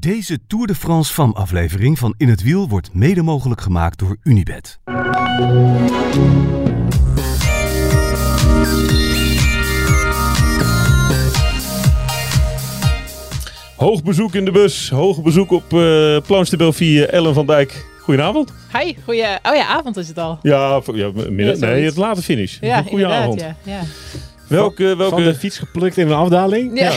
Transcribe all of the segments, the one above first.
Deze Tour de France FAM aflevering van In het Wiel wordt mede mogelijk gemaakt door Unibed. Hoog bezoek in de bus, hoog bezoek op uh, Planche de Belleville, Ellen van Dijk. Goedenavond. Hi, goeie... Oh ja, avond is het al. Ja, ja midden, Ja, nee, het late finish. Ja, Goedenavond. Ja, ja. Welke, Van de welke, fiets geplukt in een afdaling. Ja.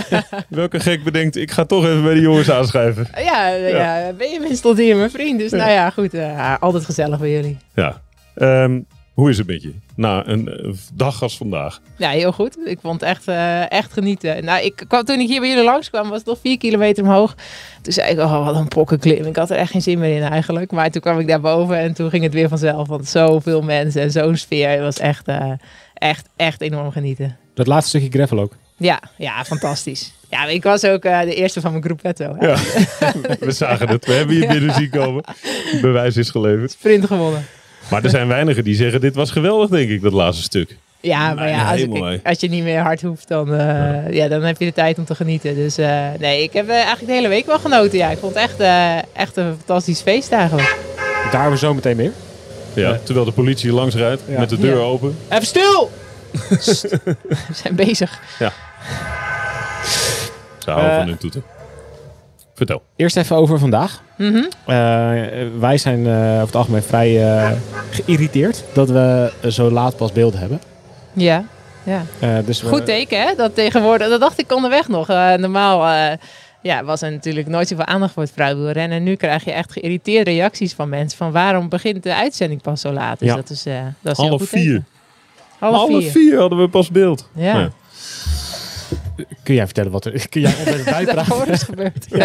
welke gek bedenkt, ik ga toch even bij de jongens aanschrijven. Ja, ja. Benjamin stond hier, mijn vriend. Dus nou ja, goed. eh, altijd gezellig bij jullie. Ja. Ehm, hoe is het met je? Na een eh, dag als vandaag. Ja, heel goed. Ik vond het echt, eh, echt genieten. Nou, ik kwam, toen ik hier bij jullie langskwam, was het nog vier kilometer omhoog. Toen zei ik, oh, wat een pokkenklim. Ik had er echt geen zin meer in eigenlijk. Maar toen kwam ik daarboven en toen ging het weer vanzelf. Want zoveel mensen en zo'n sfeer. Het was echt, eh, echt, echt enorm genieten. Dat laatste stukje gravel ook. Ja, ja, fantastisch. Ja, ik was ook eh, de eerste van mijn groepetto. Ja. Ja, we zagen het. We hebben je binnen zien komen. Bewijs is geleverd. Sprint gewonnen. Maar er zijn weinigen die zeggen, dit was geweldig, denk ik, dat laatste stuk. Ja, maar ja, als, ik- als je niet meer hard hoeft, dan, eh, ja. dan heb je de tijd om te genieten. Dus eh, nee, ik heb eigenlijk de hele week wel genoten. Ja, ik vond het echt, eh, echt een fantastisch feest eigenlijk. Daar hebben we zo meteen meer. Ja, terwijl de politie langs rijdt Ja. met de deur Ja. open. Even stil! Sst. We zijn bezig. Ze houden Eh. van hun toeten. Vertel. Eerst even over vandaag. Mhm. Eh, wij zijn eh, over het algemeen vrij eh, geïrriteerd dat we zo laat pas beelden hebben. Ja, ja. Eh, dus we- Goed teken, hè? Dat tegenwoordig, dat dacht ik onderweg nog. Eh, normaal eh, ja, was er natuurlijk nooit zoveel aandacht voor het vrouwenwielrennen. En nu krijg je echt geïrriteerde reacties van mensen. Van waarom begint de uitzending pas zo laat? Dus Ja. dat is, eh dat is Half goed vier. teken. Half, Half vier. vier hadden we pas beeld. Ja. Kun jij vertellen wat er... Kun jij bijpraten? is gebeurd.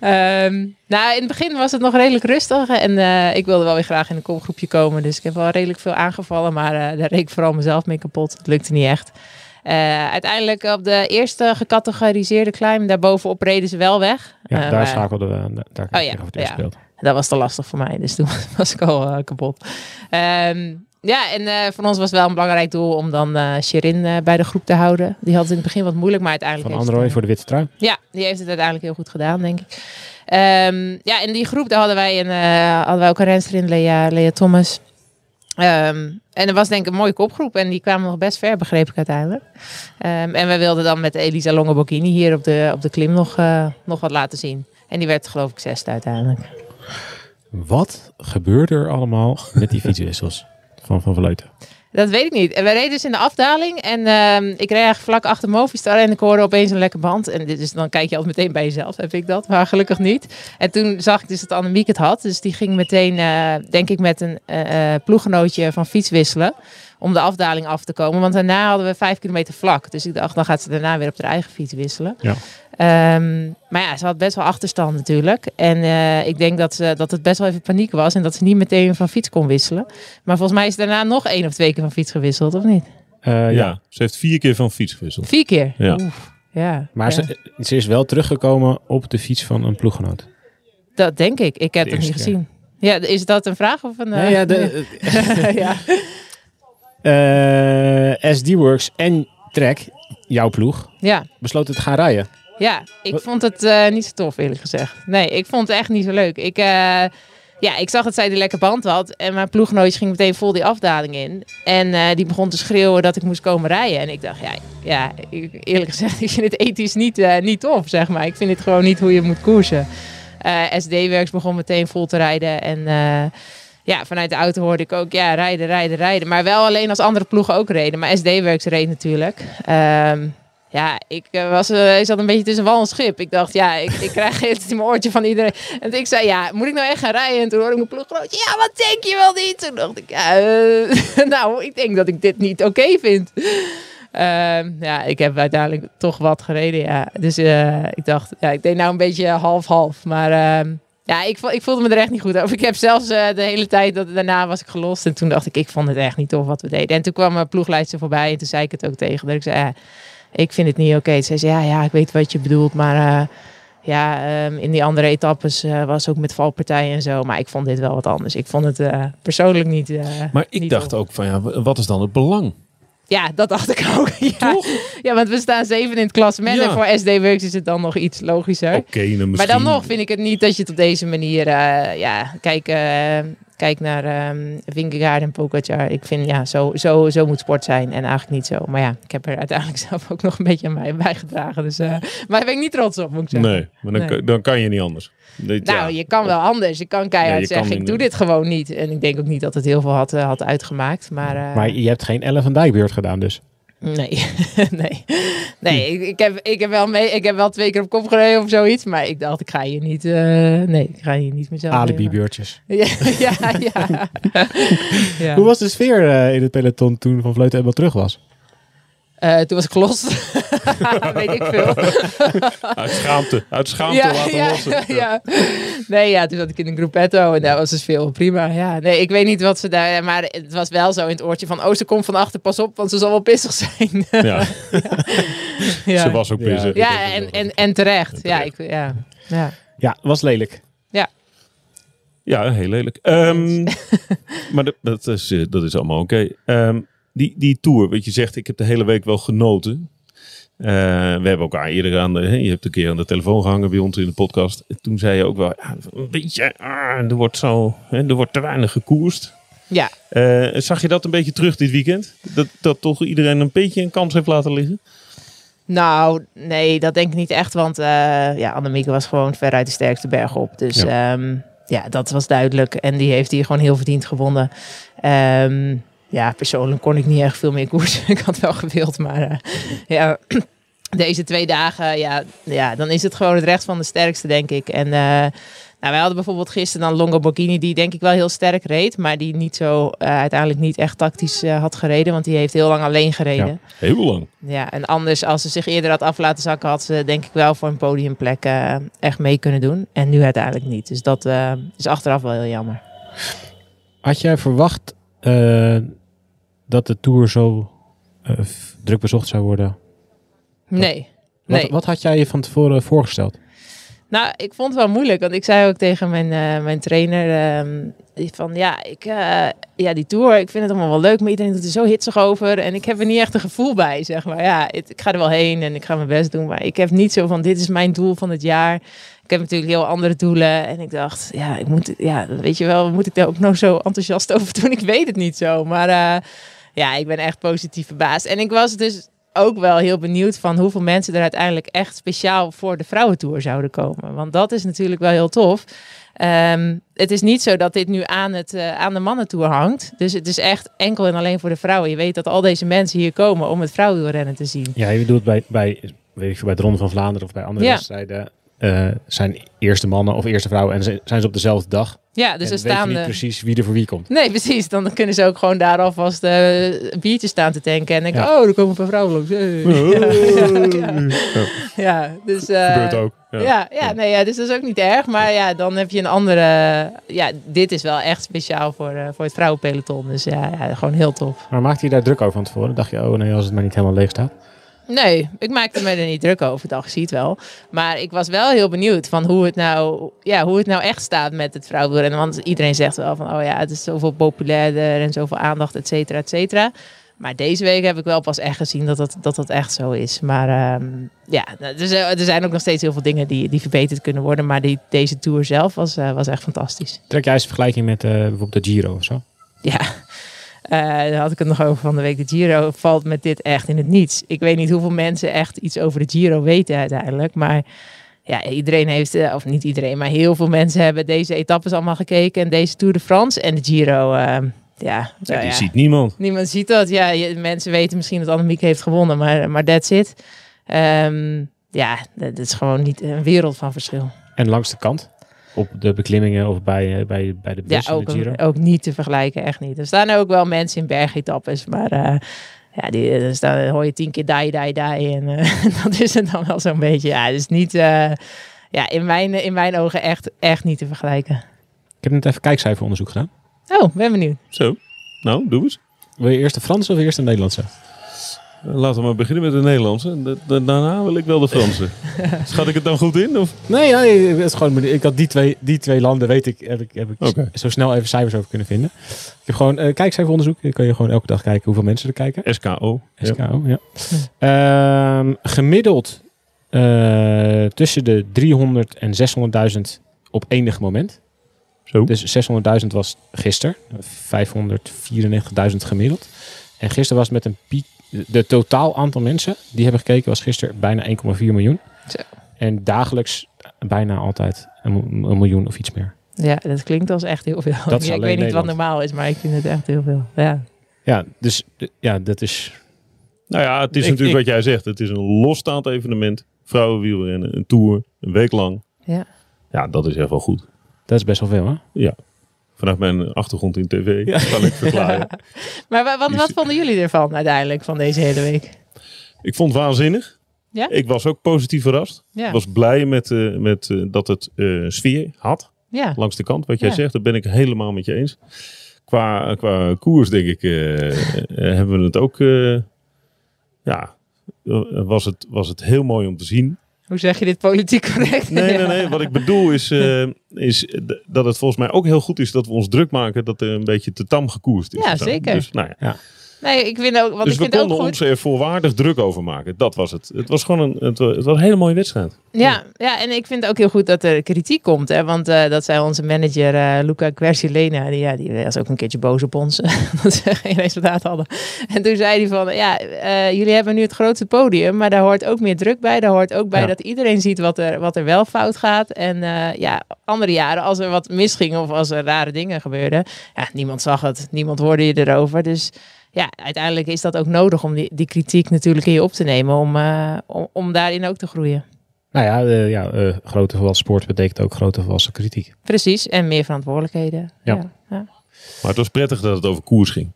Ehm, nou, in het begin was het nog redelijk rustig. En eh, ik wilde wel weer graag in een kopgroepje komen. Dus ik heb wel redelijk veel aangevallen. Maar eh, daar reed ik vooral mezelf mee kapot. Het lukte niet echt. Eh, uiteindelijk op de eerste gecategoriseerde climb, daarbovenop reden ze wel weg. Ja, Eh, daar schakelden we. Daar, daar Oh ja, over het ja. Dat was te lastig voor mij, dus toen was ik al eh, kapot. Ehm, ja, en eh, voor ons was het wel een belangrijk doel om dan eh Shirin eh, bij de groep te houden. Die had het in het begin wat moeilijk, maar uiteindelijk... Van Android voor de witte trui. Ja, die heeft het uiteindelijk heel goed gedaan, denk ik. Ehm, ja, in die groep daar hadden wij, een, eh, hadden wij ook een renster in, Lea, Lea Thomas. Ehm, en er was denk ik een mooie kopgroep en die kwamen nog best ver, begreep ik uiteindelijk. Ehm, en we wilden dan met Elisa Longoborghini hier op de, op de klim nog, eh, nog wat laten zien. En die werd geloof ik zesde uiteindelijk. Wat gebeurde er allemaal met die fietswissels van Van Vleuten? Dat weet ik niet. Wij reden dus in de afdaling. En ehm, ik reed vlak achter Movistar. En ik hoorde opeens een lekker band. En is, dan kijk je altijd meteen bij jezelf. Heb ik dat? Maar gelukkig niet. En toen zag ik dus dat Annemiek het had. Dus die ging meteen, eh, denk ik, met een eh, ploeggenootje van fiets wisselen. Om de afdaling af te komen. Want daarna hadden we vijf kilometer vlak. Dus ik dacht, dan gaat ze daarna weer op haar eigen fiets wisselen. Ja. Ehm, maar ja, ze had best wel achterstand natuurlijk. En eh, ik denk dat, ze, dat het best wel even paniek was. En dat ze niet meteen van fiets kon wisselen. Maar volgens mij is daarna nog één of twee keer van fiets gewisseld, of niet? Eh, ja. ja. ze heeft vier keer van fiets gewisseld. Vier keer? Ja. Oef, ja. Maar ja. Ze, ze is wel teruggekomen op de fiets van een ploeggenoot. Dat denk ik. Ik heb het niet keer. gezien. Ja, is dat een vraag of een... Nee, eh, ja, de, ja. eh, SD-Works en Trek, jouw ploeg, ja. besloten te gaan rijden. Ja, ik vond het eh, niet zo tof eerlijk gezegd. Nee, ik vond het echt niet zo leuk. Ik, eh, ja, ik zag dat zij die lekker band had. En mijn ploeggenootje ging meteen vol die afdaling in. En eh, die begon te schreeuwen dat ik moest komen rijden. En ik dacht, ja, ja eerlijk gezegd, ik vind het ethisch niet, niet tof, zeg maar. Ik vind het gewoon niet hoe je moet koersen. SD-Werks begon meteen vol te rijden. En ja, vanuit de auto hoorde ik ook, ja, rijden, rijden, rijden. Maar wel alleen als andere ploegen ook reden. Maar SD-Werks reed natuurlijk. Ehm, ja, ik eh, was, eh, ik zat een beetje tussen wal en schip. Ik dacht, ja, ik, ik krijg het in mijn oortje van iedereen. En ik zei, ja, moet ik nou echt gaan rijden? En toen hoorde ik mijn ploeggenootje, ja, wat denk je wel niet? Toen dacht ik, eh, nou, ik denk dat ik dit niet oké vind. Ehm, ja, ik heb uiteindelijk toch wat gereden, ja. Dus eh, ik dacht, ja, ik deed nou een beetje half-half. Maar ehm, ja, ik, ik voelde me er echt niet goed over. Ik heb zelfs eh, de hele tijd, dat, daarna was ik gelost. En toen dacht ik, ik vond het echt niet tof wat we deden. En toen kwam mijn ploegleidster voorbij en toen zei ik het ook tegen. Dat ik zei, ik vind het niet oké. Toen zei ze, ja, ja, ik weet wat je bedoelt, maar... eh, ja, ehm, in die andere etappes eh, was ook met valpartijen en zo. Maar ik vond dit wel wat anders. Ik vond het eh, persoonlijk niet. Maar ik niet dacht ook van ja, wat is dan het belang? Ja, dat dacht ik ook. Ja, ja want we staan zeven in het klassement. Ja. En voor SD Works is het dan nog iets logischer. Oké, dan misschien... Maar dan nog vind ik het niet dat je het op deze manier... ja, kijk, kijk naar ehm Vingegaard en Pogacar. Ik vind, ja, zo, zo, zo moet sport zijn. En eigenlijk niet zo. Maar ja, ik heb er uiteindelijk zelf ook nog een beetje aan mij bijgedragen. Dus, eh, maar daar ben ik niet trots op, moet ik zeggen. Nee, maar dan, Nee. kan- dan kan je niet anders. Dit- Nou, ja. je kan wel anders. Je kan keihard Ja, je kan zeggen, ik doe dit gewoon niet. En ik denk ook niet dat het heel veel had, eh, had uitgemaakt. Maar, eh, Maar je hebt geen Ellen van Dijk beurt gedaan dus. nee, nee. Nee, ik, ik, heb, ik, heb wel mee, ik heb wel twee keer op kop gereden of zoiets. Maar ik dacht, ik ga hier niet... eh, nee, ik ga hier niet mezelf... Alibi beurtjes. Ja, ja, ja. ja. Hoe was de sfeer eh, in het peloton toen Van Vleuten eenmaal terug was? Eh, toen was ik los. Weet ik veel. Uit schaamte. Uit schaamte laten ja, lossen. ja. Nee, ja, toen zat ik in een gruppetto en daar was dus veel prima. Ja, nee, ik weet niet wat ze daar... Maar het was wel zo in het oortje van... Oh, ze komt van achter, pas op, want ze zal wel pissig zijn. Ja, ja, ze was ook Ja. pissig. ja en, en, en terecht. Ja, terecht. ik, ja, ja. Ja, was lelijk. Ja, heel lelijk. Ehm, maar dat, dat, is, eh, dat is allemaal oké. Ehm, die, die tour, wat je zegt, ik heb de hele week wel genoten. Eh, we hebben elkaar eerder aan de, je hebt een keer aan de telefoon gehangen bij ons in de podcast. En toen zei je ook wel, ja, een beetje, ah, er wordt zo, hè, er wordt te weinig gekoerst. ja. Eh, zag je dat een beetje terug dit weekend? Dat, dat toch iedereen een beetje een kans heeft laten liggen? Nou, nee, dat denk ik niet echt. Want eh ja, Annemieke was gewoon veruit de sterkste berg op. Dus ja. ja, dat was duidelijk. En die heeft hier gewoon heel verdiend gewonnen. Ehm, ja, persoonlijk kon ik niet echt veel meer koersen. ik had wel gewild, maar eh, ja, deze twee dagen, ja, ja, dan is het gewoon het recht van de sterkste, denk ik. En eh, nou, wij hadden bijvoorbeeld gisteren dan Longo Borghini, die denk ik wel heel sterk reed. Maar die niet zo, eh, uiteindelijk niet echt tactisch had gereden. Want die heeft heel lang alleen gereden. Heel lang. Ja, en anders, als ze zich eerder had af laten zakken, had ze denk ik wel voor een podiumplek eh, echt mee kunnen doen. En nu uiteindelijk niet. Dus dat eh, is achteraf wel heel jammer. Had jij verwacht eh, dat de Tour zo eh, druk bezocht zou worden? Nee. Wat, Nee. wat had jij je van tevoren voorgesteld? Nou, ik vond het wel moeilijk. Want ik zei ook tegen mijn, eh, mijn trainer ehm, van ja, ik, eh, ja, die tour, ik vind het allemaal wel leuk, maar iedereen doet er zo hitsig over. En ik heb er niet echt een gevoel bij, zeg maar. Ja, ik ga er wel heen en ik ga mijn best doen. Maar ik heb niet zo van dit is mijn doel van het jaar. Ik heb natuurlijk heel andere doelen. En ik dacht, ja, ik moet, ja, weet je wel, moet ik daar ook nog zo enthousiast over doen? Ik weet het niet zo. Maar eh, ja, ik ben echt positief verbaasd. En ik was dus ook wel heel benieuwd van hoeveel mensen er uiteindelijk echt speciaal voor de vrouwentour zouden komen. Want dat is natuurlijk wel heel tof. Ehm, het is niet zo dat dit nu aan, het, eh, aan de mannentour hangt. Dus het is echt enkel en alleen voor de vrouwen. Je weet dat al deze mensen hier komen om het vrouwenwielrennen te zien. Ja, je bedoelt bij, bij, weet ik bij de Ronde van Vlaanderen of bij andere Ja. wedstrijden. eh, zijn eerste mannen of eerste vrouwen en zijn ze op dezelfde dag. Ja, dus en er weet je staan niet de... precies wie er voor wie komt. Nee, precies. Dan kunnen ze ook gewoon daar alvast eh een biertje staan te tanken. En denken, Ja. oh, er komen een paar vrouwen langs. Hey. Ja, dus... eh, Gebeurt ook. Ja. Ja, ja, nee, ja, dus dat is ook niet erg. Maar ja, dan heb je een andere... Ja, dit is wel echt speciaal voor, eh, voor het vrouwenpeloton. Dus ja, ja, gewoon heel tof. Maar maakte je daar druk over van tevoren? Dacht je, oh nee, als het maar niet helemaal leeg staat. Nee, ik maakte me er niet druk over. Dacht, zie het wel. Maar ik was wel heel benieuwd van hoe het nou, ja, hoe het nou echt staat met het vrouwenwielrennen. Want iedereen zegt wel van, oh ja, het is zoveel populairder en zoveel aandacht, et cetera, et cetera. Maar deze week heb ik wel pas echt gezien dat dat, dat, dat echt zo is. Maar ehm, ja, er zijn, er zijn ook nog steeds heel veel dingen die, die verbeterd kunnen worden. Maar die, deze tour zelf was, eh, was echt fantastisch. Trek jij eens een vergelijking met eh, bijvoorbeeld de Giro of zo? Ja, Eh, daar had ik het nog over van de week. De Giro valt met dit echt in het niets. Ik weet niet hoeveel mensen echt iets over de Giro weten uiteindelijk. Maar ja, iedereen heeft, of niet iedereen, maar heel veel mensen hebben deze etappes allemaal gekeken. En deze Tour de France en de Giro. Eh, ja, Ja, ja, ziet niemand. niemand ziet dat. Ja, je- mensen weten misschien dat Annemiek heeft gewonnen, maar, maar that's it. Ehm, ja, dat is gewoon niet een wereld van verschil. En langs de kant? Op de beklimmingen of bij, eh, bij, bij de Ja, bus in ook, de Giro? ook niet te vergelijken, echt niet. Er staan ook wel mensen in bergetappes, maar eh, ja, die, er staan, hoor je tien keer die, die, die. En eh, dat is het dan wel zo'n beetje. Ja, is niet, eh, ja, in mijn, in mijn ogen echt, echt niet te vergelijken. Ik heb net even kijkcijferonderzoek gedaan. Oh, ben benieuwd. Zo. Nou, doe eens. Wil je eerst de Franse of eerst de Nederlandse? Laten we maar beginnen met de Nederlandse. Da- da- daarna wil ik wel de Franse. Schat ik het dan goed in? Of? Nee, ja, nee, het is gewoon, ik had die twee, die twee landen, weet ik, heb ik, heb ik zo snel even cijfers over kunnen vinden. Ik heb gewoon uh, kijkcijferonderzoek. Dan kan je gewoon elke dag kijken hoeveel mensen er kijken. SKO. Ja. SKO, ja. Ehm, gemiddeld eh, tussen de 300 en 600.000 op enig moment. Zo. Dus 600.000 was gisteren. 594.000 gemiddeld. En gisteren was met een piek... De totaal aantal mensen die hebben gekeken was gisteren bijna 1,4 miljoen. Zo. En dagelijks bijna altijd een, miljoen of iets meer. Ja, dat klinkt als echt heel veel. Dat ja, ik weet niet wat normaal is, maar ik vind het echt heel veel. Ja. Ja, dus ja, dat is... Nou ja, het is Ik- natuurlijk ik- wat jij zegt. Het is een losstaand evenement. Vrouwenwielrennen, een tour, een week lang. Ja. Ja, dat is echt wel goed. Dat is best wel veel, hè? Vanuit mijn achtergrond in tv kan ik verklaren. Maar wa- wat, wat vonden jullie ervan uiteindelijk van deze hele week? Ik vond het waanzinnig. Ja? Ik was ook positief verrast. Ja. Ik was blij met, eh, met eh, dat het eh, sfeer had. ja. Langs de kant, wat jij Ja. zegt. Daar ben ik helemaal met je eens. Qua, qua koers, denk ik, hebben we het ook... ja, was het, was het heel mooi om te zien. Hoe zeg je dit politiek correct? Nee, nee, nee. Wat ik bedoel is, eh, is dat het volgens mij ook heel goed is dat we ons druk maken dat er een beetje te tam gekoerst is. Ja, zeker. Dus, nou ja. Nee, ik vind ook, want dus ik we vind het ook konden goed. ons er volwaardig druk over maken. Dat was het. Het was gewoon een, het was, een hele mooie wedstrijd. Ja, ja, en ik vind ook heel goed dat er kritiek komt. Hè? Want eh, dat zei onze manager eh, Luca Quercilena. Die, ja, die was ook een keertje boos op ons. dat ze geen resultaat hadden. En toen zei hij van, ja, eh, jullie hebben nu het grootste podium. Maar daar hoort ook meer druk bij. Daar hoort ook bij Ja. dat iedereen ziet wat er, wat er wel fout gaat. En ja, andere jaren, als er wat misging of als er rare dingen gebeurden. Ja, niemand zag het. Niemand hoorde je erover. Dus ja, uiteindelijk is dat ook nodig om die, die kritiek natuurlijk in je op te nemen. Om, eh, om, om daarin ook te groeien. Nou ja, eh, ja eh, grote volwassen sport betekent ook grote volwassen kritiek. Precies, en meer verantwoordelijkheden. Ja. Ja. ja. Maar het was prettig dat het over koers ging.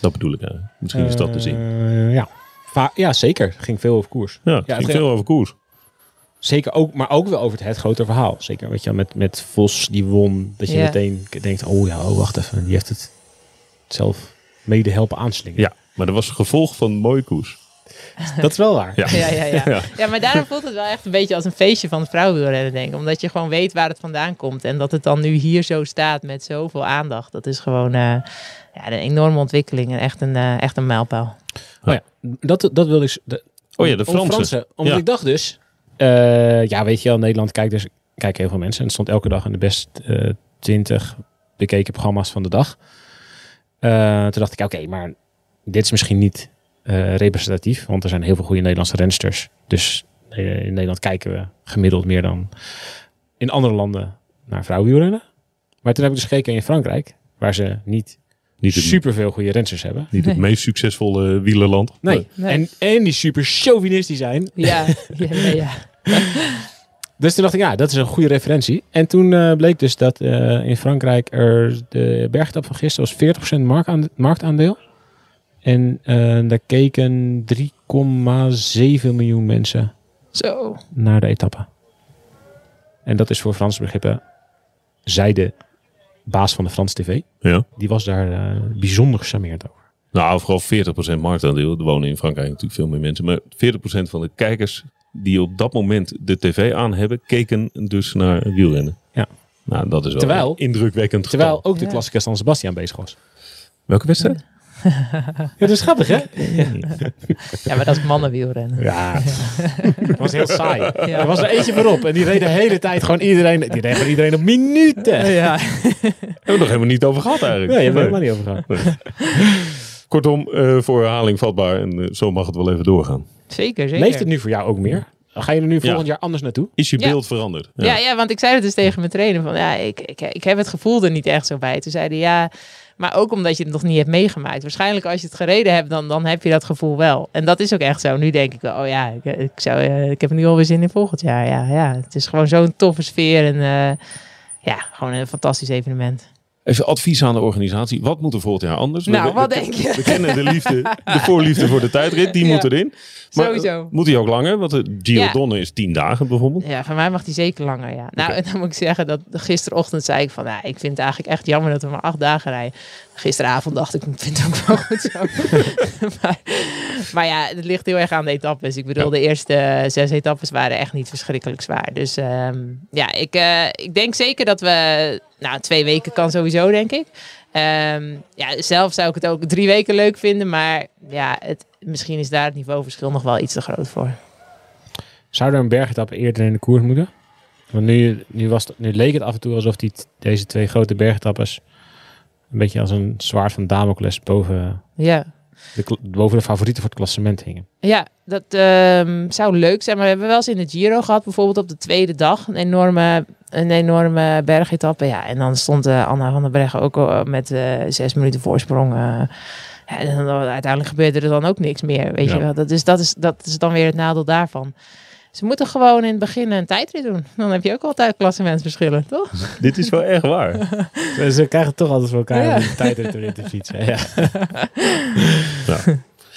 Dat bedoel ik eigenlijk. Misschien is dat te zien. Eh, ja. Va- ja, zeker. Het ging veel over koers. Ja, het ja, ging het- veel over koers. Zeker ook, maar ook wel over het, het grote verhaal. Zeker weet je, wel, met, met Vos die won. Dat je Ja. meteen denkt, oh ja, oh, wacht even. Die heeft het zelf mede helpen aanslingen. Ja, maar dat was gevolg van een mooie koers. Dat is wel waar. Ja. Ja, ja, ja. Ja. ja, maar daarom voelt het wel echt een beetje als een feestje van het vrouwenwielrennen, denk ik. Omdat je gewoon weet waar het vandaan komt. En dat het dan nu hier zo staat met zoveel aandacht. Dat is gewoon eh, ja, een enorme ontwikkeling en echt een, eh, echt een mijlpaal. Oh ja, dat, dat wilde ik... de- Oh ja, de om Franse. Omdat Ja. ik dacht dus... eh, ja, weet je wel, Nederland kijkt dus, kijken heel veel mensen. En het stond elke dag in de best 20 bekeken programma's van de dag. Eh, toen dacht ik, oké, maar dit is misschien niet eh, representatief. Want er zijn heel veel goede Nederlandse rensters. Dus eh, in Nederland kijken we gemiddeld meer dan in andere landen naar vrouwenwielrennen. Maar toen heb ik dus gekeken in Frankrijk, waar ze niet Niet het, superveel goede rensters hebben. niet het Nee. meest succesvolle wielerland. Nee. Nee. En, en die super chauvinistisch zijn. Ja, ja, ja. Dus toen dacht ik, ja, dat is een goede referentie. En toen eh, bleek dus dat eh, in Frankrijk er de bergtap van gisteren was 40% marktaande- marktaandeel. En eh, daar keken 3,7 miljoen mensen Zo. naar de etappe. En dat is voor Franse begrippen, zei de baas van de Franse tv. Ja. Die was daar bijzonder gecharmeerd over. Nou, vooral 40% marktaandeel. Er wonen in Frankrijk natuurlijk veel meer mensen. Maar 40% van de kijkers die op dat moment de tv aan hebben, keken dus naar wielrennen. Ja. Nou, dat is wel Terwijl- indrukwekkend Terwijl getal. ook de Ja. klassicus San Sebastian bezig was. Welke wedstrijd? Ja, dat is grappig, hè? Ja, maar dat is mannenwielrennen. Ja, het was heel saai. Ja. Er was er eentje voorop en die reed de hele tijd gewoon iedereen, die reed gewoon iedereen op minuten. Ja. Hebben we het nog helemaal niet over gehad eigenlijk. Nee, er Nee. helemaal niet over gehad. Kortom, eh, voor herhaling vatbaar. En eh, zo mag het wel even doorgaan. Zeker, zeker. Leeft het nu voor jou ook meer? Ga je er nu volgend Ja. jaar anders naartoe? Is je Ja. beeld veranderd? Ja. ja, want ik zei het dus tegen mijn trainer van ja, ik, ik, ik heb het gevoel er niet echt zo bij. Toen zei hij ja, maar ook omdat je het nog niet hebt meegemaakt. Waarschijnlijk als je het gereden hebt, dan, dan heb je dat gevoel wel. En dat is ook echt zo. Nu denk ik wel, oh ja, ik, ik, zou, eh, ik heb nu alweer zin in volgend jaar. Ja, ja, het is gewoon zo'n toffe sfeer en eh, ja, gewoon een fantastisch evenement. Even advies aan de organisatie. Wat moet er volgend jaar anders? Nou, we- wat we- denk je? We kennen de liefde, de voorliefde voor de tijdrit. Die Ja. moet erin. Maar Sowieso. eh, moet hij ook langer? Want de Giro Ja. Donne is tien dagen bijvoorbeeld. Ja, van mij mag die zeker langer, ja. Nou, en dan moet ik zeggen dat gisterochtend zei ik van... Nou, ik vind het eigenlijk echt jammer dat we maar acht dagen rijden. Gisteravond dacht ik, ik vind het ook wel goed zo. maar, maar ja, het ligt heel erg aan de etappes. Ik bedoel, Ja. de eerste eh, zes etappes waren echt niet verschrikkelijk zwaar. Dus ehm, ja, ik, eh, ik denk zeker dat we... Nou, twee weken kan sowieso, denk ik. Ehm, ja, zelf zou ik het ook drie weken leuk vinden. Maar ja, het, misschien is daar het niveauverschil nog wel iets te groot voor. Zou er een bergetappe eerder in de koers moeten? Want nu, nu, was het, nu leek het af en toe alsof die, deze twee grote bergetappes een beetje als een zwaard van Damocles boven Ja. De, boven de favorieten voor het klassement hingen. Ja, dat ehm, zou leuk zijn. Maar we hebben wel eens in de Giro gehad, bijvoorbeeld op de tweede dag, een enorme, een enorme bergetappe. Ja, en dan stond eh, Anna van der Breggen ook al met eh, zes minuten voorsprong. ja, en dan, uiteindelijk gebeurde er dan ook niks meer, weet Ja. je wel. Dat is, dat, is, dat is dan weer het nadeel daarvan. Ze moeten gewoon in het begin een tijdrit doen. Dan heb je ook altijd klassementsverschillen, toch? Dit is wel echt waar. Ze krijgen toch altijd voor elkaar Ja. om tijdrit erin te fietsen. Ja.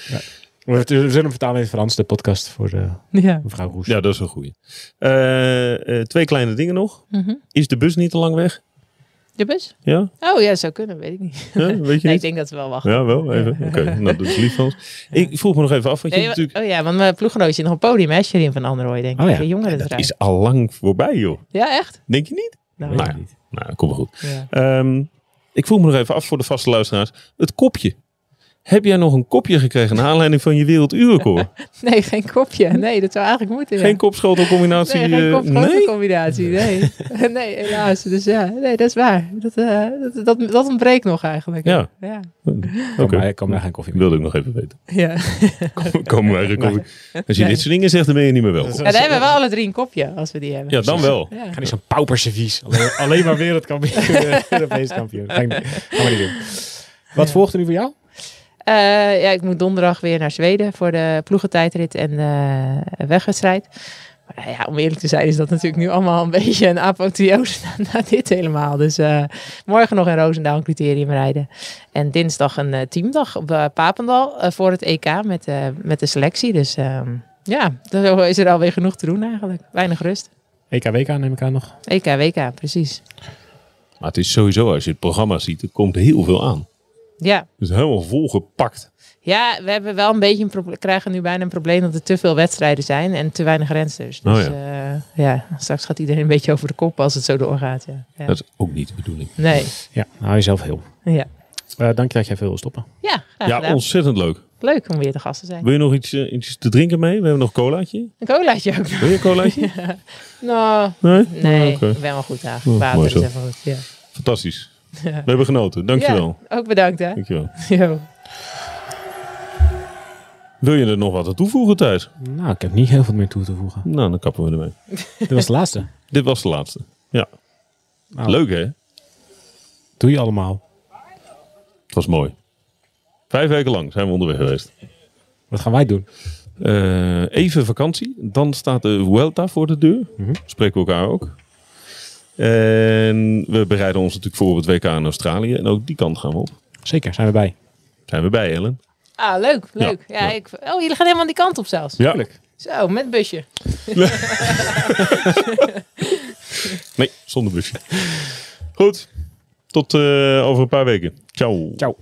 Ja. We we zullen hem vertalen in het Frans, de podcast voor de Ja. mevrouw Roes. Ja, dat is een goeie. Eh, eh, twee kleine dingen nog. Mhm. Is de bus niet te lang weg? De bus? Ja? Oh ja, zou kunnen, weet ik niet. Ja, weet je Nee, ik denk dat we wel wachten. Ja, wel even. Oké, nou dat is lief van ons. Ik vroeg me nog even af, want je Nee, natuurlijk... Oh ja, want mijn ploeggenootje nog een podium, hè, Sherin van Anderrooy, denk ik. Oh ja. De jongeren Dat is al lang voorbij, joh. Ja, echt? Denk je niet? Nou, Weet Nou niet. Nou, kom maar goed. ja. Ehm, ik vroeg me nog even af voor de vaste luisteraars. Het kopje. Heb jij nog een kopje gekregen naar aanleiding van je werelduurrecord? Nee, geen kopje. Nee, dat zou eigenlijk moeten. ja. Geen kopschotelcombinatie? Nee, geen eh, kopgrote nee? Nee. nee, helaas. Dus ja, nee, dat is waar. Dat, eh, dat, dat, dat ontbreekt nog eigenlijk. Ja. Ja. Oké. Kan mij, kan mij geen koffie meer. Wilde ik nog even weten. ja. Komen wij koffie. Als je Nee. dit soort dingen zegt, dan ben je niet meer welkom. Ja, dan hebben we wel alle drie een kopje, als we die hebben. Ja, dan wel. Ja. Ga niet zo'n pauperservies. Alleen, alleen maar wereldkampioen. Europees kampioen. Ga ik we niet doen. Wat volgt er nu voor jou? Eh, ja, ik moet donderdag weer naar Zweden voor de ploegentijdrit en de wegwedstrijd. Maar ja, om eerlijk te zijn is dat natuurlijk nu allemaal een beetje een apotheose na, na dit helemaal. Dus eh, morgen nog in Roosendaal een criterium rijden. En dinsdag een eh, teamdag op Papendal voor het EK met, eh, met de selectie. Dus ehm, ja, dan is er alweer genoeg te doen eigenlijk. Weinig rust. EKWK neem ik aan nog. EK, WK, precies. Maar het is sowieso, als je het programma ziet, er komt heel veel aan. Ja, is helemaal volgepakt. Ja, we hebben wel een beetje een probleem. krijgen nu bijna een probleem dat er te veel wedstrijden zijn en te weinig rensters. Dus Oh ja. ja, straks gaat iedereen een beetje over de kop als het zo doorgaat. Ja. Ja. Dat is ook niet de bedoeling. Nee, Ja, hou jezelf heel. ja. Eh, dank je dat jij veel wil stoppen. Ja, graag Ja, gedaan. ontzettend leuk. Leuk om weer te gast te zijn. Wil je nog iets, eh, iets te drinken mee? We hebben nog een colaatje. Een colaatje ook. Wil je een colaatje? Nou, Nee? nee, Oké. ik ben wel goed Oh, eigenlijk. Water is even goed. Ja. Fantastisch. Ja. We hebben genoten. Dankjewel. Ja, ook bedankt hè. Dankjewel. Jo. Wil je er nog wat aan toevoegen, Thijs? Nou, ik heb niet heel veel meer toe te voegen. Nou, dan kappen we ermee. Dit was de laatste. Dit was de laatste. Ja. Nou, Leuk, hè? Doe je allemaal. Het was mooi. Vijf weken lang zijn we onderweg geweest. Wat gaan wij doen? Eh, even vakantie. Dan staat de Vuelta voor de deur. Mhm. Spreken we elkaar ook. En we bereiden ons natuurlijk voor op het WK in Australië. En ook die kant gaan we op. Zeker, zijn we bij. Zijn we bij, Ellen? Ah, leuk, leuk. Ja, ja. Ik, oh, jullie gaan helemaal die kant op zelfs. Ja. Zo, met busje. Nee, zonder busje. Goed. Tot eh, over een paar weken. Ciao. Ciao.